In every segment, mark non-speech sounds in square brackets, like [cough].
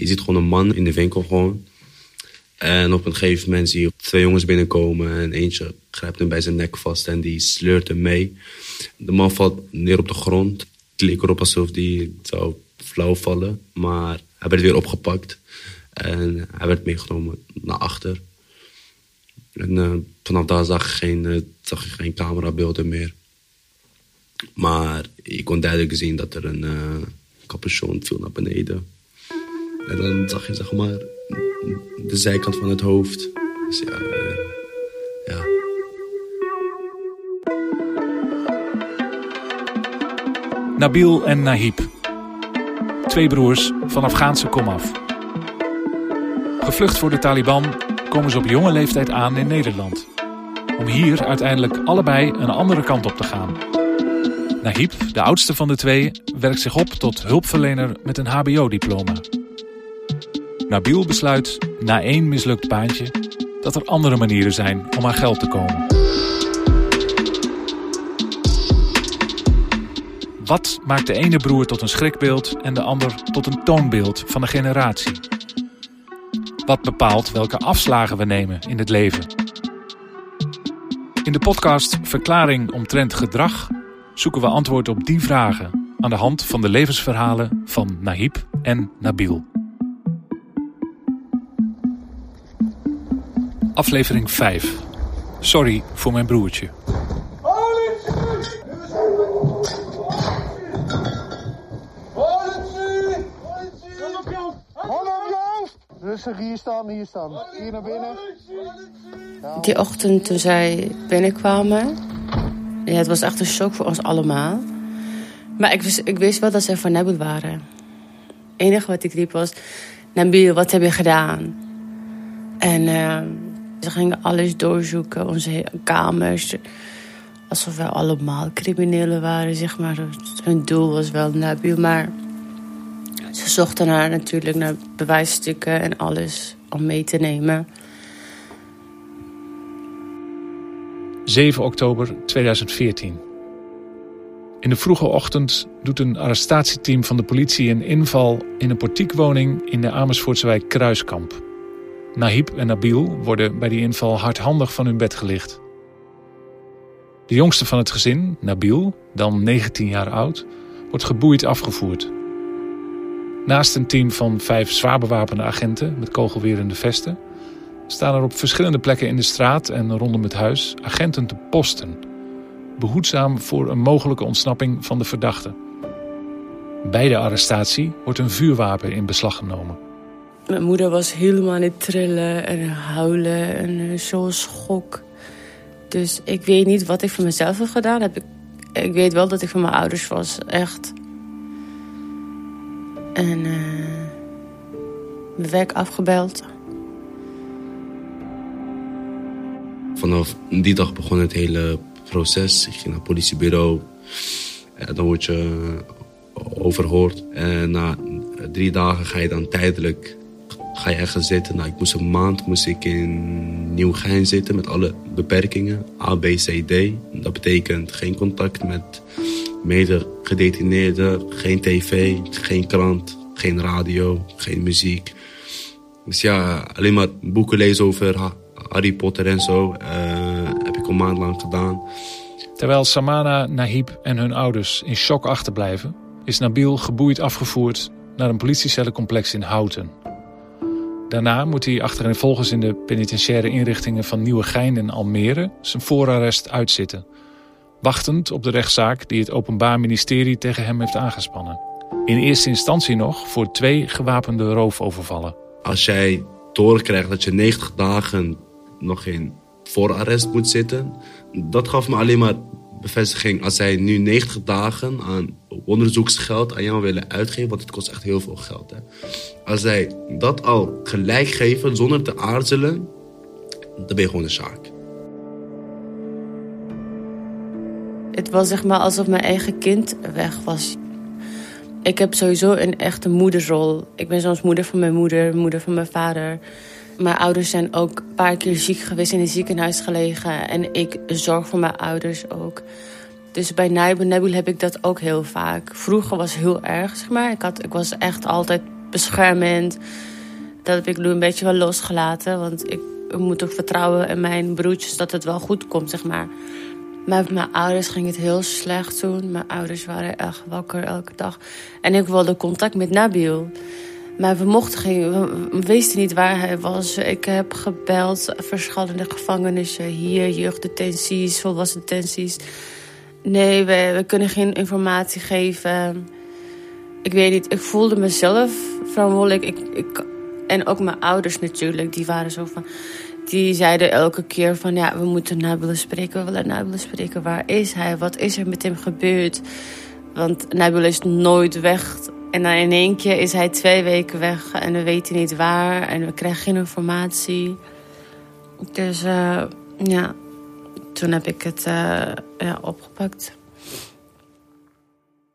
Je ziet gewoon een man in de winkel gewoon. En op een gegeven moment zie je twee jongens binnenkomen en eentje grijpt hem bij zijn nek vast en die sleurt hem mee. De man valt neer op de grond. Het leek erop alsof hij zou flauw vallen, maar hij werd weer opgepakt. En hij werd meegenomen naar achter. En uh, vanaf daar zag je geen, uh, geen camerabeelden meer. Maar je kon duidelijk zien dat er een uh, capuchon viel naar beneden. En dan zag je zeg maar de zijkant van het hoofd. Dus ja, ja. Nabil en Nahib. Twee broers van Afghaanse komaf. Gevlucht voor de Taliban komen ze op jonge leeftijd aan in Nederland. Om hier uiteindelijk allebei een andere kant op te gaan. Nahib, de oudste van de twee, werkt zich op tot hulpverlener met een HBO-diploma. Nabil besluit, na één mislukt baantje, dat er andere manieren zijn om aan geld te komen. Wat maakt de ene broer tot een schrikbeeld en de ander tot een toonbeeld van een generatie? Wat bepaalt welke afslagen we nemen in het leven? In de podcast Verklaring omtrent gedrag zoeken we antwoord op die vragen aan de hand van de levensverhalen van Nahib en Nabil. Aflevering 5. Sorry voor mijn broertje. Rustig, hier staan, hier staan. Hier naar binnen. Die ochtend toen zij binnenkwamen, ja, het was echt een shock voor ons allemaal. Maar ik wist, ik wist wel dat ze van Nabil waren. Het enige wat ik riep was, Nabil, wat heb je gedaan? En uh, ze gingen alles doorzoeken, onze kamers. Alsof wij allemaal criminelen waren, zeg maar. Hun doel was wel Nabil, maar... Ze zochten naar natuurlijk naar bewijsstukken en alles om mee te nemen. 7 oktober 2014. In de vroege ochtend doet een arrestatieteam van de politie een inval in een portiekwoning in de Amersfoortse wijk Kruiskamp. Nahib en Nabil worden bij die inval hardhandig van hun bed gelicht. De jongste van het gezin, Nabil, dan 19 jaar oud, wordt geboeid afgevoerd. Naast een team van vijf zwaar bewapende agenten met kogelwerende vesten staan er op verschillende plekken in de straat en rondom het huis agenten te posten. Behoedzaam voor een mogelijke ontsnapping van de verdachte. Bij de arrestatie wordt een vuurwapen in beslag genomen. Mijn moeder was helemaal het trillen en huilen en zo'n schok. Dus ik weet niet wat ik voor mezelf heb gedaan. Ik, ik weet wel dat ik van mijn ouders was, echt. En uh, mijn werk afgebeld. Vanaf die dag begon het hele proces. Ik ging naar het politiebureau. En dan word je overhoord. En na drie dagen ga je dan tijdelijk ga je ergens zitten. Nou, ik moest een maand moest ik in Nieuwgein zitten met alle beperkingen. A, B, C, D. Dat betekent geen contact met mede-gedetineerden, geen tv, geen krant, geen radio, geen muziek. Dus ja, alleen maar boeken lezen over Harry Potter en zo uh, heb ik een maand lang gedaan. Terwijl Samana, Nahib en hun ouders in shock achterblijven... is Nabil geboeid afgevoerd naar een politiecellencomplex in Houten. Daarna moet hij achtereenvolgens in de penitentiaire inrichtingen van Nieuwegein en Almere... zijn voorarrest uitzitten. Wachtend op de rechtszaak die het Openbaar Ministerie tegen hem heeft aangespannen. In eerste instantie nog voor twee gewapende roofovervallen. Als jij doorkrijgt dat je 90 dagen nog in voorarrest moet zitten... dat gaf me alleen maar bevestiging. Als zij nu 90 dagen aan onderzoeksgeld aan jou willen uitgeven... want het kost echt heel veel geld. Hè? Als zij dat al gelijk geven zonder te aarzelen... dan ben je gewoon een zaak. Het was zeg maar alsof mijn eigen kind weg was. Ik heb sowieso een echte moederrol. Ik ben soms moeder van mijn moeder, moeder van mijn vader. Mijn ouders zijn ook een paar keer ziek geweest in het ziekenhuis gelegen. En ik zorg voor mijn ouders ook. Dus bij Nabil heb ik dat ook heel vaak. Vroeger was heel erg, zeg maar. Ik, had, ik was echt altijd beschermend. Dat heb ik nu een beetje wel losgelaten. Want ik, ik moet ook vertrouwen in mijn broertjes dat het wel goed komt, zeg maar. Maar met mijn ouders ging het heel slecht toen. Mijn ouders waren echt wakker elke dag. En ik wilde contact met Nabil. Maar we mochten geen, we wisten niet waar hij was. Ik heb gebeld, verschillende gevangenissen hier, jeugddetenties, volwassen detenties. Nee, we, kunnen geen informatie geven. Ik weet niet, ik voelde mezelf verantwoordelijk. Ik, ik, en ook mijn ouders natuurlijk, die waren zo van... Die zeiden elke keer van, ja, we moeten Nabil spreken, we willen Nabil spreken. Waar is hij? Wat is er met hem gebeurd? Want Nabil is nooit weg en dan in één keer is hij twee weken weg en we weten niet waar en we krijgen geen informatie. Dus uh, ja, toen heb ik het uh, ja, opgepakt.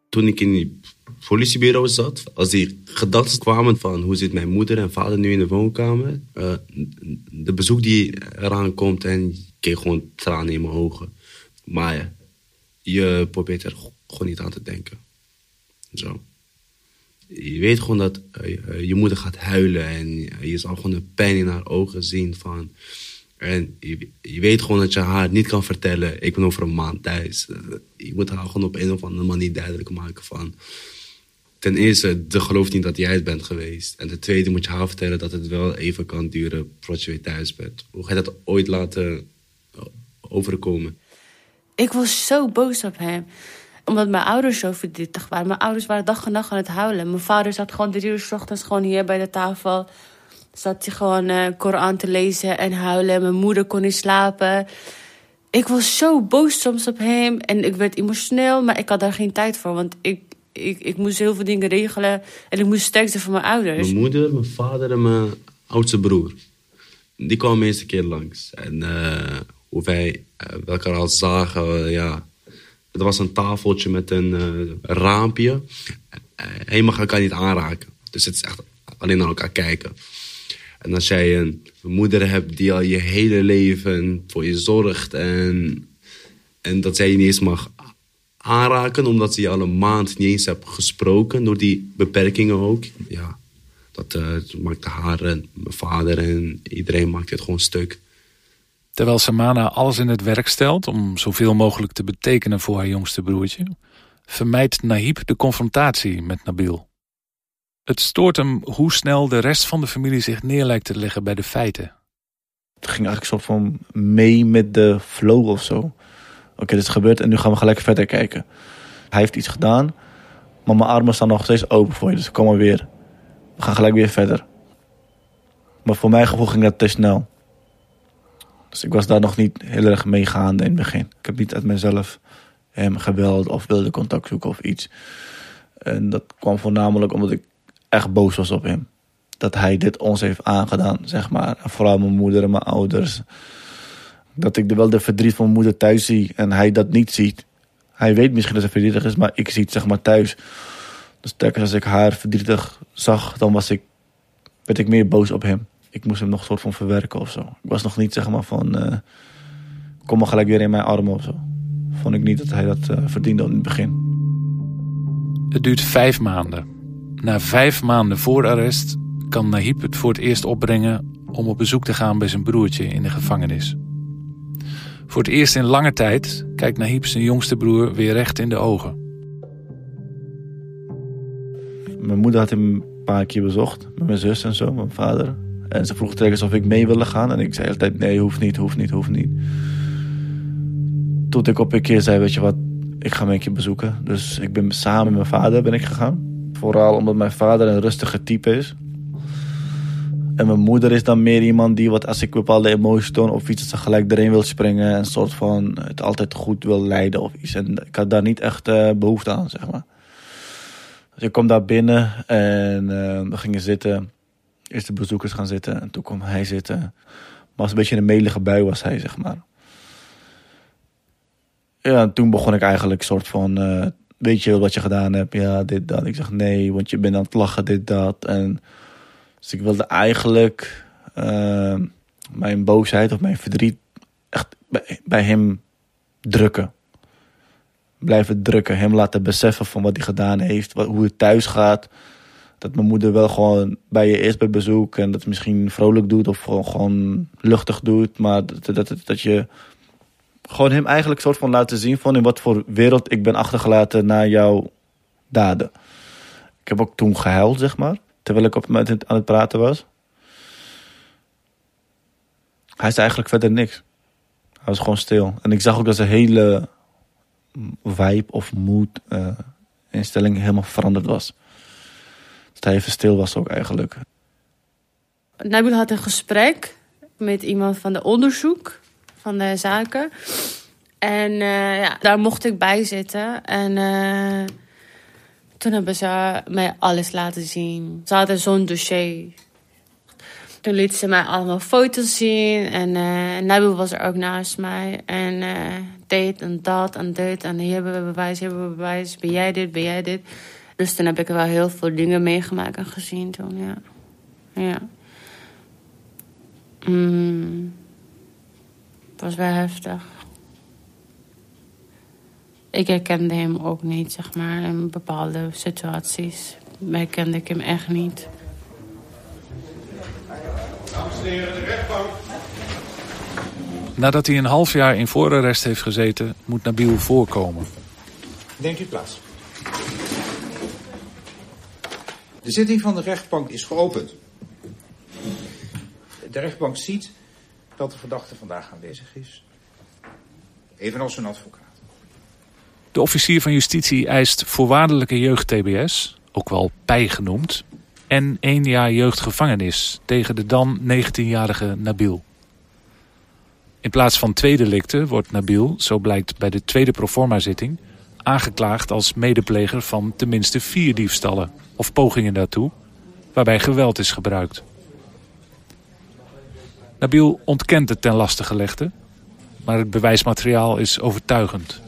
Toen ik in het politiebureau zat, als die gedachten kwamen van hoe zit mijn moeder en vader nu in de woonkamer, uh, de bezoek die eraan komt en ik kreeg gewoon tranen in mijn ogen. Maar je probeert er gewoon niet aan te denken. Zo je weet gewoon dat uh, je moeder gaat huilen en je zal gewoon de pijn in haar ogen zien van... En je, je, weet gewoon dat je haar niet kan vertellen, ik ben over een maand thuis. Je moet haar gewoon op een of andere manier duidelijk maken van... Ten eerste, de gelooft niet dat jij het bent geweest. En ten tweede moet je haar vertellen dat het wel even kan duren voordat je weer thuis bent. Hoe ga je dat ooit laten overkomen? Ik was zo boos op hem omdat mijn ouders zo verdrietig waren. Mijn ouders waren dag en nacht aan het huilen. Mijn vader zat gewoon drie uur s ochtends gewoon hier bij de tafel. Zat hij gewoon uh, Koran te lezen en huilen. Mijn moeder kon niet slapen. Ik was zo boos soms op hem. En ik werd emotioneel, maar ik had daar geen tijd voor. Want ik, ik, ik moest heel veel dingen regelen. En ik moest sterk zijn voor mijn ouders. Mijn moeder, mijn vader en mijn oudste broer. Die kwamen de eerste keer langs. En uh, hoe wij uh, elkaar al zagen, ja het was een tafeltje met een uh, raampje. Uh, je mag elkaar niet aanraken. Dus het is echt alleen naar elkaar kijken. En als jij een moeder hebt die al je hele leven voor je zorgt en, en dat zij je niet eens mag aanraken omdat ze je al een maand niet eens hebt gesproken door die beperkingen ook. Ja, dat uh, maakt haar en mijn vader en iedereen maakt het gewoon stuk. Terwijl Samana alles in het werk stelt om zoveel mogelijk te betekenen voor haar jongste broertje, vermijdt Nahib de confrontatie met Nabil. Het stoort hem hoe snel de rest van de familie zich neer lijkt te leggen bij de feiten. Het ging eigenlijk soort van mee met de flow of zo. Oké, dit is gebeurd en nu gaan we gelijk verder kijken. Hij heeft iets gedaan, maar mijn armen staan nog steeds open voor je, dus kom maar weer. We gaan gelijk weer verder. Maar voor mijn gevoel ging dat te snel. Dus ik was daar nog niet heel erg meegaande in het begin. Ik heb niet uit mezelf hem gebeld of wilde contact zoeken of iets. En dat kwam voornamelijk omdat ik echt boos was op hem. Dat hij dit ons heeft aangedaan, zeg maar. Vooral mijn moeder en mijn ouders. Dat ik wel de verdriet van mijn moeder thuis zie en hij dat niet ziet. Hij weet misschien dat hij verdrietig is, maar ik zie het zeg maar thuis. Dus telkens als ik haar verdrietig zag, dan was ik, werd ik meer boos op hem ik moest hem nog soort van verwerken of zo. Ik was nog niet zeg maar van, uh, kom maar gelijk weer in mijn armen of zo. Vond ik niet dat hij dat uh, verdiende in het begin. Het duurt vijf maanden. Na vijf maanden voor arrest kan Nahib het voor het eerst opbrengen om op bezoek te gaan bij zijn broertje in de gevangenis. Voor het eerst in lange tijd kijkt Nahib zijn jongste broer weer recht in de ogen. Mijn moeder had hem een paar keer bezocht met mijn zus en zo, mijn vader. En ze vroeg telkens of ik mee wilde gaan. En ik zei altijd nee, hoeft niet, hoeft niet, hoeft niet. Tot ik op een keer zei, weet je wat, ik ga een keer bezoeken. Dus ik ben samen met mijn vader ben ik gegaan. Vooral omdat mijn vader een rustige type is. En mijn moeder is dan meer iemand die, wat als ik bepaalde emoties toon of iets, ze gelijk erin wil springen. En een soort van het altijd goed wil leiden of iets. En ik had daar niet echt uh, behoefte aan, zeg maar. Dus ik kom daar binnen en uh, we gingen zitten. Eerst de bezoekers gaan zitten en toen kwam hij zitten. Maar als een beetje een melige bui was hij, zeg maar. Ja, en toen begon ik eigenlijk soort van... Uh, weet je wat je gedaan hebt? Ja, dit, dat. Ik zeg nee, want je bent aan het lachen, dit, dat. En, dus ik wilde eigenlijk uh, mijn boosheid of mijn verdriet echt bij, bij hem drukken. Blijven drukken. Hem laten beseffen van wat hij gedaan heeft. Wat, hoe het thuis gaat Dat mijn moeder wel gewoon bij je is bij bezoek. En dat misschien vrolijk doet of gewoon, luchtig doet. Maar dat, dat, dat je gewoon hem eigenlijk soort van laten zien van in wat voor wereld ik ben achtergelaten na jouw daden. Ik heb ook toen gehuild, zeg maar. Terwijl ik op het aan het praten was. Hij is eigenlijk verder niks. Hij was gewoon stil. En ik zag ook dat zijn hele vibe of mood uh, instelling helemaal veranderd was. Hij even stil was ook eigenlijk. Nabil had een gesprek met iemand van de onderzoek van de zaken. En uh, ja, daar mocht ik bij zitten. En uh, toen hebben ze mij alles laten zien. Ze hadden zo'n dossier. Toen lieten ze mij allemaal foto's zien. En uh, Nabil was er ook naast mij. En uh, en dat en dit. En hier hebben we bewijs, hier hebben we bewijs. Ben jij dit, ben jij dit. Dus toen heb ik wel heel veel dingen meegemaakt en gezien toen, ja. Ja. Mm. Het was wel heftig. Ik herkende hem ook niet, zeg maar, in bepaalde situaties. Herkende ik hem echt niet. Dames en heren, de rechtbank. Nadat hij een half jaar in voorarrest heeft gezeten, moet Nabil voorkomen. Neemt u plaats. De zitting van de rechtbank is geopend. De rechtbank ziet dat de verdachte vandaag aanwezig is. Evenals een advocaat. De officier van justitie eist voorwaardelijke jeugd-TBS, ook wel pij genoemd, en één jaar jeugdgevangenis tegen de dan 19-jarige Nabil. In plaats van twee delicten wordt Nabil, zo blijkt bij de tweede proforma-zitting, aangeklaagd als medepleger van tenminste vier diefstallen of pogingen daartoe, waarbij geweld is gebruikt. Nabil ontkent het ten laste gelegde, maar het bewijsmateriaal is overtuigend.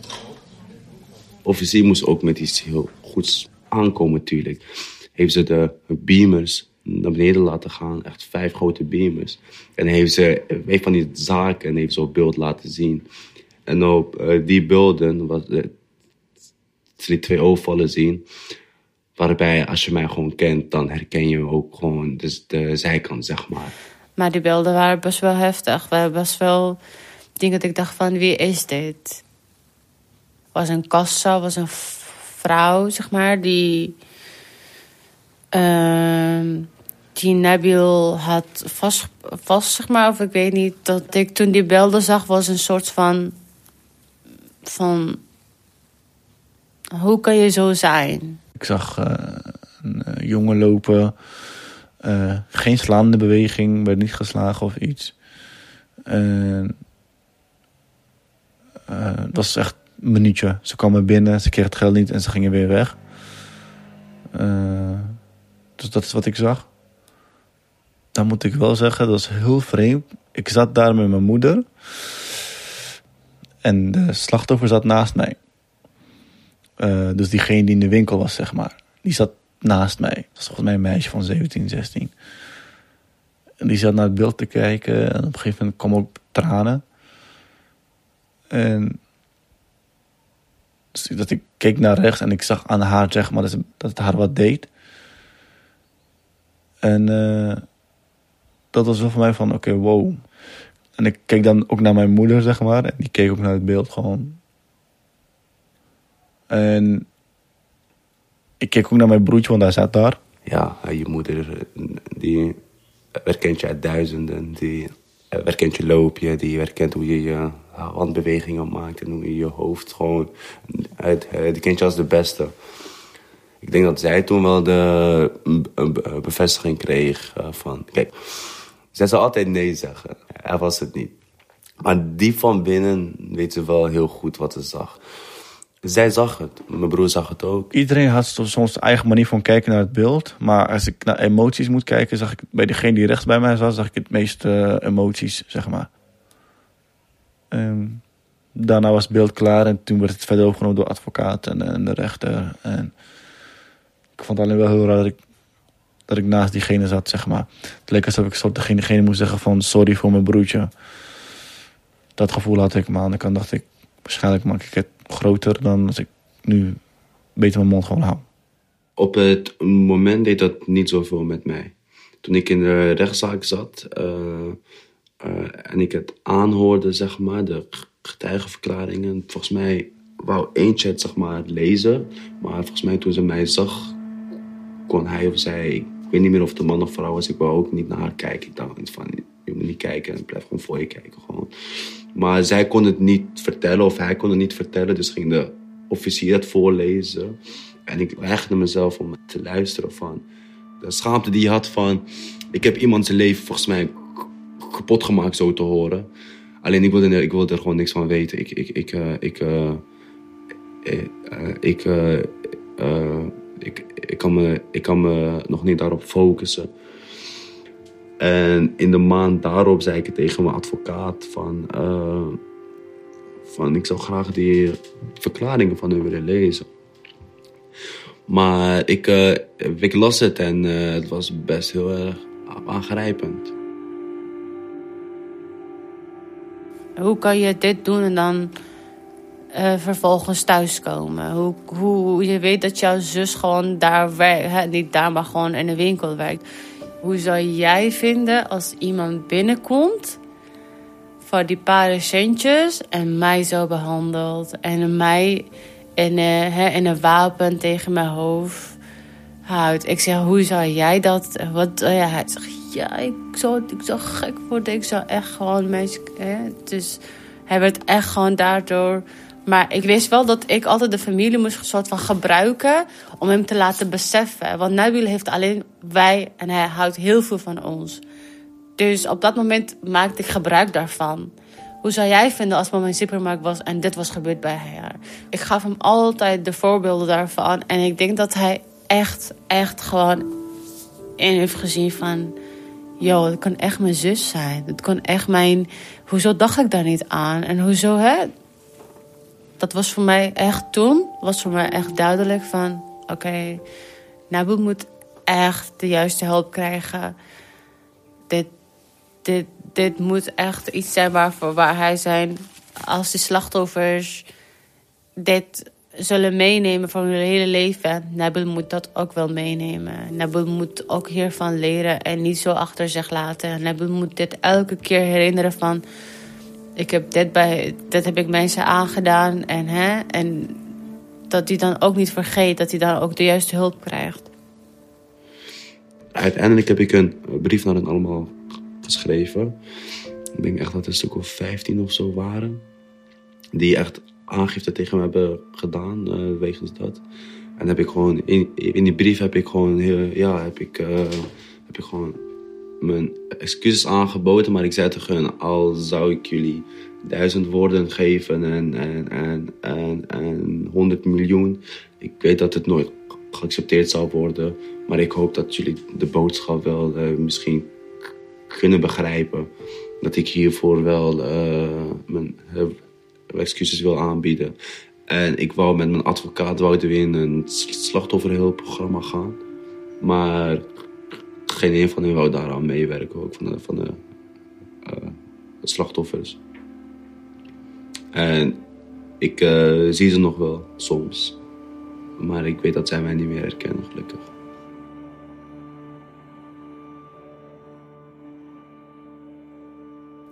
Officier moest ook met iets heel goeds aankomen natuurlijk. Heeft ze de beamers naar beneden laten gaan, echt vijf grote beamers. En heeft ze een van die zaken heeft ze beeld laten zien. En op uh, die beelden, wat, die twee overvallen zien, waarbij als je mij gewoon kent, dan herken je ook gewoon dus de zijkant, zeg maar. Maar die beelden waren best wel heftig. We hebben best wel dingen dat ik dacht van, wie is dit? Was een kassa, was een vrouw, zeg maar, die... Uh, die Nabil had vast, vast, zeg maar, of ik weet niet... dat ik toen die beelden zag, was een soort van... van... hoe kan je zo zijn? Ik zag uh, een uh, jongen lopen... Uh, geen slaande beweging, werd niet geslagen of iets. Uh, het was echt een minuutje. Ze kwamen binnen, ze kregen het geld niet en ze gingen weer weg. Dus dat is wat ik zag. Dan moet ik wel zeggen, dat is heel vreemd. Ik zat daar met mijn moeder. En de slachtoffer zat naast mij. Dus diegene die in de winkel was, zeg maar. Die zat naast mij. Dat was volgens mij een meisje van 17, 16. En die zat naar het beeld te kijken. En op een gegeven moment kwam ook tranen. En dus dat ik keek naar rechts en ik zag aan haar zeg maar, dat, het haar wat deed. En uh, dat was wel voor mij van oké, wow. En ik keek dan ook naar mijn moeder, zeg maar. En die keek ook naar het beeld gewoon. En ik keek ook naar mijn broertje, want hij zat daar. Ja, je moeder, die herkent je uit duizenden. Die herkent je loopje, die herkent hoe je je handbewegingen maakt en hoe je je hoofd gewoon... Die kent je als de beste. Ik denk dat zij toen wel de bevestiging kreeg van... Kijk, zij zou altijd nee zeggen. Hij was het niet. Maar die van binnen weet ze wel heel goed wat ze zag. Zij zag het. Mijn broer zag het ook. Iedereen had soms eigen manier van kijken naar het beeld. Maar als ik naar emoties moet kijken, zag ik bij degene die rechts bij mij zat, zag ik het meeste uh, emoties, zeg maar. Um, daarna was het beeld klaar en toen werd het verder overgenomen door advocaat en, en de rechter. En ik vond het alleen wel heel raar dat ik, dat ik naast diegene zat, zeg maar. Het leek alsof ik soort degene, degene moest zeggen van sorry voor mijn broertje. Dat gevoel had ik, maar aan de kant dacht ik, waarschijnlijk maak ik het groter dan als ik nu beter mijn mond gewoon hou. Op het moment deed dat niet zoveel met mij. Toen ik in de rechtszaak zat uh, uh, en ik het aanhoorde, zeg maar, de getuigenverklaringen. Volgens mij wou eentje het zeg maar, lezen, maar volgens mij toen ze mij zag, kon hij of zij, ik weet niet meer of de man of vrouw was, ik wou ook niet naar haar kijken. Ik dacht van, je moet niet kijken en blijf gewoon voor je kijken. Gewoon. Maar zij kon het niet vertellen of hij kon het niet vertellen, dus ging de officier het voorlezen. En ik weigerde mezelf om te luisteren van de schaamte die je had van... Ik heb iemand zijn leven volgens mij kapot gemaakt zo te horen. Alleen ik wilde, ik wilde er gewoon niks van weten. Ik, ik, ik, uh, ik, uh, ik, uh, ik, ik, kan me, ik kan me nog niet daarop focussen. En in de maand daarop zei ik tegen mijn advocaat van... van ik zou graag die verklaringen van u willen lezen. Maar ik, uh, ik las het en uh, het was best heel erg aangrijpend. Hoe kan je dit doen en dan vervolgens thuiskomen? Hoe, hoe je weet dat jouw zus gewoon daar werkt, niet daar, maar gewoon in de winkel werkt. Hoe zou jij vinden als iemand binnenkomt voor die paar centjes en mij zo behandelt en mij en, uh, en een wapen tegen mijn hoofd houdt. Ik zeg, hoe zou jij dat... Wat, uh, ja, hij zegt, ja, ik zou, ik zou gek worden. Ik zou echt gewoon mensen... Hè? Dus hij werd echt gewoon daardoor... Maar ik wist wel dat ik altijd de familie moest soort van gebruiken om hem te laten beseffen. Want Nabil heeft alleen wij en hij houdt heel veel van ons. Dus op dat moment maakte ik gebruik daarvan. Hoe zou jij vinden als mama in supermarkt was en dit was gebeurd bij haar? Ik gaf hem altijd de voorbeelden daarvan. En ik denk dat hij echt, echt gewoon in heeft gezien van... Yo, het kan echt mijn zus zijn. Het kan echt mijn... Hoezo dacht ik daar niet aan? En hoezo, hè? Dat was voor mij echt toen... was voor mij echt duidelijk van... Oké, okay, Nabu moet echt de juiste hulp krijgen. Dit, dit, dit moet echt iets zijn waarvoor, waar hij zijn... als de slachtoffers dit zullen meenemen voor hun hele leven. Nabil moet dat ook wel meenemen. Nabil moet ook hiervan leren en niet zo achter zich laten. Nabil moet dit elke keer herinneren van... Ik heb dit, bij, dit heb ik mensen aangedaan en, hè, en dat hij dan ook niet vergeet... dat hij dan ook de juiste hulp krijgt. Uiteindelijk heb ik een brief naar hen allemaal geschreven. Ik denk echt dat het een stuk of 15 of zo waren. Die echt aangifte tegen me hebben gedaan uh, wegens dat. En heb ik gewoon in, in die brief heb ik gewoon heel, ja, heb ik, uh, heb ik gewoon mijn excuses aangeboden. Maar ik zei tegen hun, al zou ik jullie duizend woorden geven en, en, en, en, en 100 miljoen. Ik weet dat het nooit geaccepteerd zal worden. Maar ik hoop dat jullie de boodschap wel uh, misschien kunnen begrijpen. Dat ik hiervoor wel uh, mijn excuses wil aanbieden. En ik wou met mijn advocaat wouden we in een slachtofferhulpprogramma gaan. Maar geen een van hen wou daaraan meewerken, ook van de, van de uh, slachtoffers. En ik uh, zie ze nog wel soms. Maar ik weet dat zij mij niet meer herkennen, gelukkig.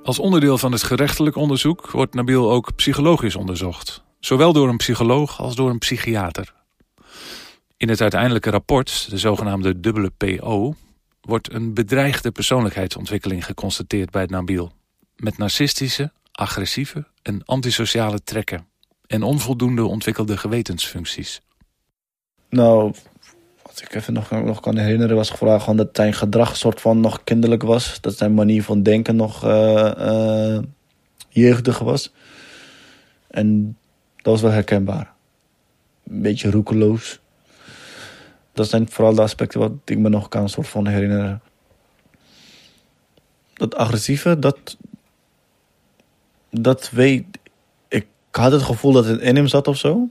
Als onderdeel van het gerechtelijk onderzoek wordt Nabil ook psychologisch onderzocht. Zowel door een psycholoog als door een psychiater. In het uiteindelijke rapport, de zogenaamde dubbele PO, wordt een bedreigde persoonlijkheidsontwikkeling geconstateerd bij Nabil. Met narcistische, agressieve en antisociale trekken. En onvoldoende ontwikkelde gewetensfuncties. Nou, wat ik even nog, nog kan herinneren was gewoon dat zijn gedrag soort van nog kinderlijk was. Dat zijn manier van denken nog uh, jeugdig was. En dat was wel herkenbaar. Een beetje roekeloos. Dat zijn vooral de aspecten wat ik me nog kan soort van herinneren. Dat agressieve, dat... Dat weet... Ik had het gevoel dat het in hem zat of zo.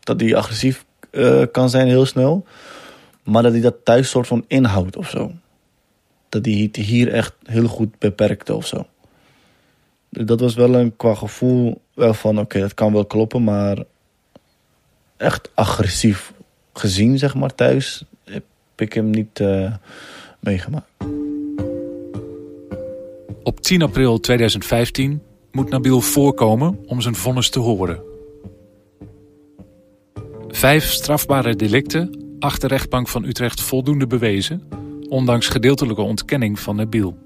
Dat hij agressief uh, kan zijn heel snel. Maar dat hij dat thuis soort van inhoudt of zo. Dat hij het hier echt heel goed beperkte of zo. Dat was wel een qua gevoel wel van oké, dat kan wel kloppen, maar echt agressief gezien, zeg maar, thuis, heb ik hem niet uh, meegemaakt. Op 10 april 2015 moet Nabil voorkomen om zijn vonnis te horen. Vijf strafbare delicten acht de rechtbank van Utrecht voldoende bewezen, ondanks gedeeltelijke ontkenning van Nabil.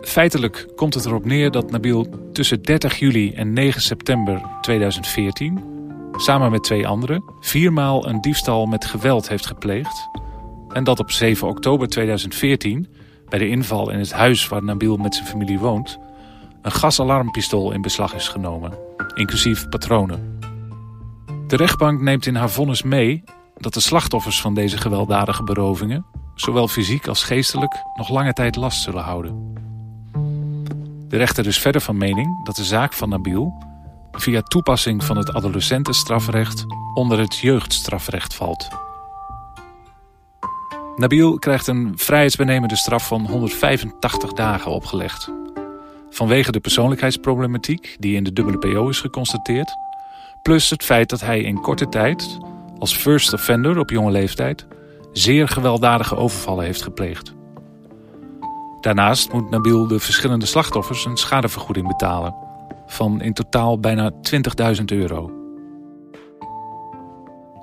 Feitelijk komt het erop neer dat Nabil tussen 30 juli en 9 september 2014 samen met twee anderen viermaal een diefstal met geweld heeft gepleegd en dat op 7 oktober 2014 bij de inval in het huis waar Nabil met zijn familie woont een gasalarmpistool in beslag is genomen, inclusief patronen. De rechtbank neemt in haar vonnis mee dat de slachtoffers van deze gewelddadige berovingen, zowel fysiek als geestelijk, nog lange tijd last zullen houden. De rechter is verder van mening dat de zaak van Nabil via toepassing van het adolescentenstrafrecht onder het jeugdstrafrecht valt. Nabil krijgt een vrijheidsbenemende straf van 185 dagen opgelegd. Vanwege de persoonlijkheidsproblematiek die in de dubbele PO is geconstateerd, plus het feit dat hij in korte tijd, als first offender op jonge leeftijd, zeer gewelddadige overvallen heeft gepleegd. Daarnaast moet Nabil de verschillende slachtoffers een schadevergoeding betalen van in totaal bijna 20.000 euro.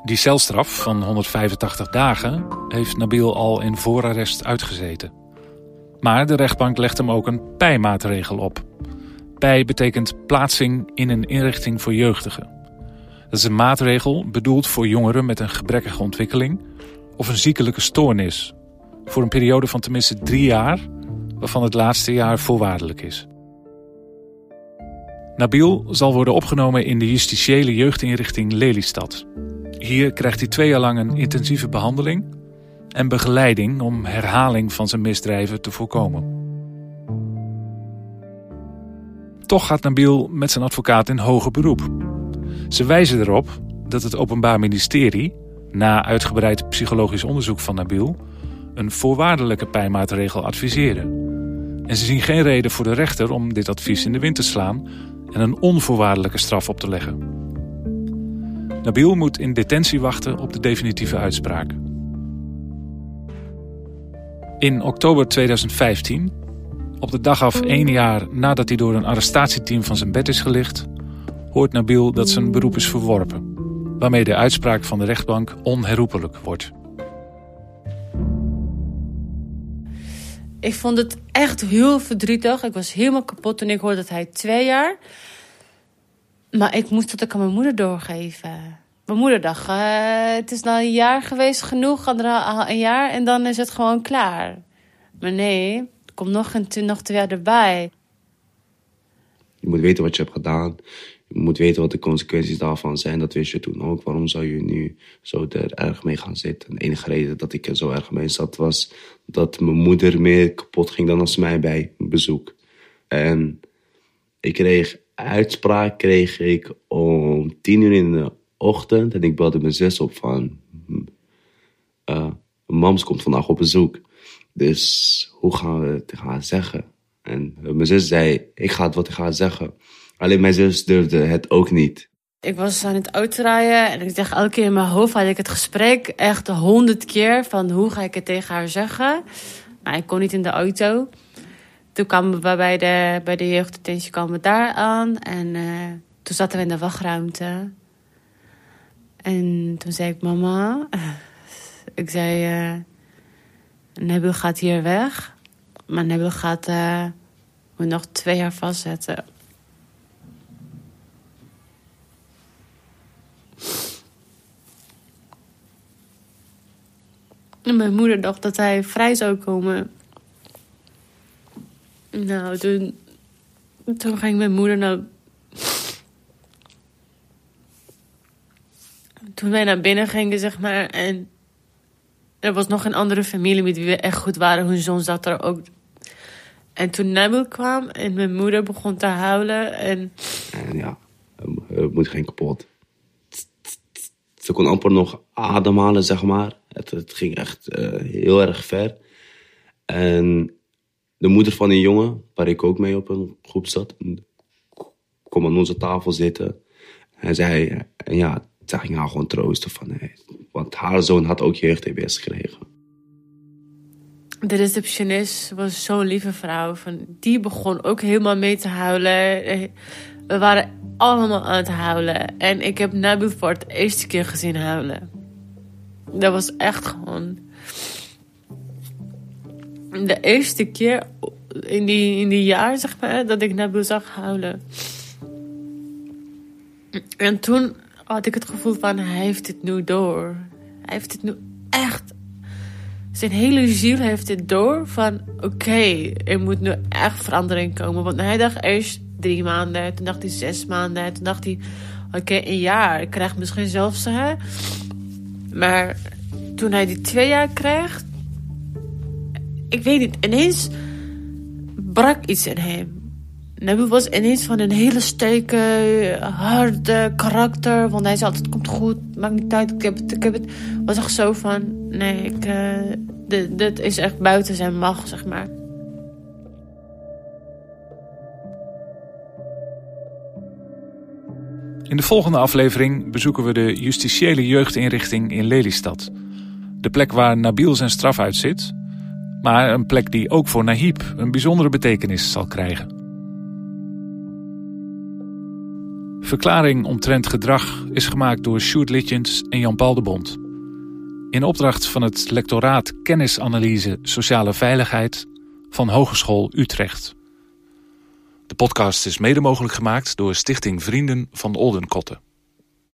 Die celstraf van 185 dagen heeft Nabil al in voorarrest uitgezeten. Maar de rechtbank legt hem ook een pijmaatregel op. Pij betekent plaatsing in een inrichting voor jeugdigen. Dat is een maatregel bedoeld voor jongeren met een gebrekkige ontwikkeling of een ziekelijke stoornis. Voor een periode van tenminste drie jaar, waarvan het laatste jaar voorwaardelijk is. Nabil zal worden opgenomen in de justitiële jeugdinrichting Lelystad. Hier krijgt hij twee jaar lang een intensieve behandeling en begeleiding om herhaling van zijn misdrijven te voorkomen. Toch gaat Nabil met zijn advocaat in hoger beroep. Ze wijzen erop dat het Openbaar Ministerie, na uitgebreid psychologisch onderzoek van Nabil, een voorwaardelijke pijnmaatregel adviseerde. En ze zien geen reden voor de rechter om dit advies in de wind te slaan en een onvoorwaardelijke straf op te leggen. Nabil moet in detentie wachten op de definitieve uitspraak. In oktober 2015, op de dag af één jaar nadat hij door een arrestatieteam van zijn bed is gelicht, hoort Nabil dat zijn beroep is verworpen, waarmee de uitspraak van de rechtbank onherroepelijk wordt. Ik vond het echt heel verdrietig. Ik was helemaal kapot toen ik hoorde dat hij twee jaar. Maar ik moest dat ook aan mijn moeder doorgeven. Mijn moeder dacht, uh, het is nou een jaar geweest genoeg, al een jaar en dan is het gewoon klaar. Maar nee, er komt nog, een, nog twee jaar erbij. Je moet weten wat je hebt gedaan. Je moet weten wat de consequenties daarvan zijn. Dat wist je toen ook. Waarom zou je nu zo er erg mee gaan zitten? de enige reden dat ik er zo erg mee zat was dat mijn moeder meer kapot ging dan als mij bij bezoek. En ik kreeg uitspraak kreeg ik om tien uur in de ochtend. En ik belde mijn zus op van... Uh, mams komt vandaag op bezoek. Dus hoe gaan we het gaan zeggen? En mijn zus zei, ik ga het wat ik zeggen. Alleen mijn zus durfde het ook niet. Ik was aan het autorijden en ik zeg elke keer in mijn hoofd had ik het gesprek echt honderd keer van hoe ga ik het tegen haar zeggen. Maar ik kon niet in de auto. Toen kwamen we bij de, bij de jeugddetentie kwamen we daar aan en uh, toen zaten we in de wachtruimte. En toen zei ik, mama, [laughs] ik zei, uh, gaat hier weg, maar Nebil gaat uh, me nog twee jaar vastzetten. En mijn moeder dacht dat hij vrij zou komen. Nou, toen, toen ging mijn moeder naar. Toen wij naar binnen gingen, zeg maar. En er was nog een andere familie met wie we echt goed waren. Hun zoon zat er ook. En toen Nabil kwam en mijn moeder begon te huilen. En, en ja, het moet geen kapot. Ze kon amper nog ademhalen, zeg maar. Het, het ging echt uh, heel erg ver. En de moeder van een jongen, waar ik ook mee op een groep zat, kwam aan onze tafel zitten. En zei, en ja, Zij ging haar gewoon troosten van, want haar zoon had ook jeugd-TBS gekregen. De receptionist was zo'n lieve vrouw. Van, die begon ook helemaal mee te huilen. We waren allemaal aan het huilen. En ik heb Nabil voor het eerste keer gezien huilen. Dat was echt gewoon... De eerste keer in die, in die jaar, zeg maar, dat ik Nabil zag huilen. En toen had ik het gevoel van, hij heeft het nu door. Hij heeft het nu echt... Zijn hele ziel heeft het door van, oké, er moet nu echt verandering komen. Want hij dacht eerst drie maanden, toen dacht hij zes maanden, toen dacht hij, oké, een jaar. Ik krijg misschien zelfs, hè. Maar toen hij die twee jaar kreeg, ik weet niet, ineens brak iets in hem. Nabil was ineens van een hele sterke, harde karakter. Want hij zei altijd, komt goed, maakt niet uit, ik heb het, ik heb het. Was echt zo van, nee, ik, uh, dit, dit is echt buiten zijn macht, zeg maar. In de volgende aflevering bezoeken we de justitiële jeugdinrichting in Lelystad. De plek waar Nabil zijn straf uitzit, maar een plek die ook voor Nahib een bijzondere betekenis zal krijgen. Verklaring omtrent gedrag is gemaakt door Sjoerd Litjens en Jan-Paul de Bond. In opdracht van het lectoraat Kennisanalyse Sociale Veiligheid van Hogeschool Utrecht. De podcast is mede mogelijk gemaakt door Stichting Vrienden van Oldenkotten.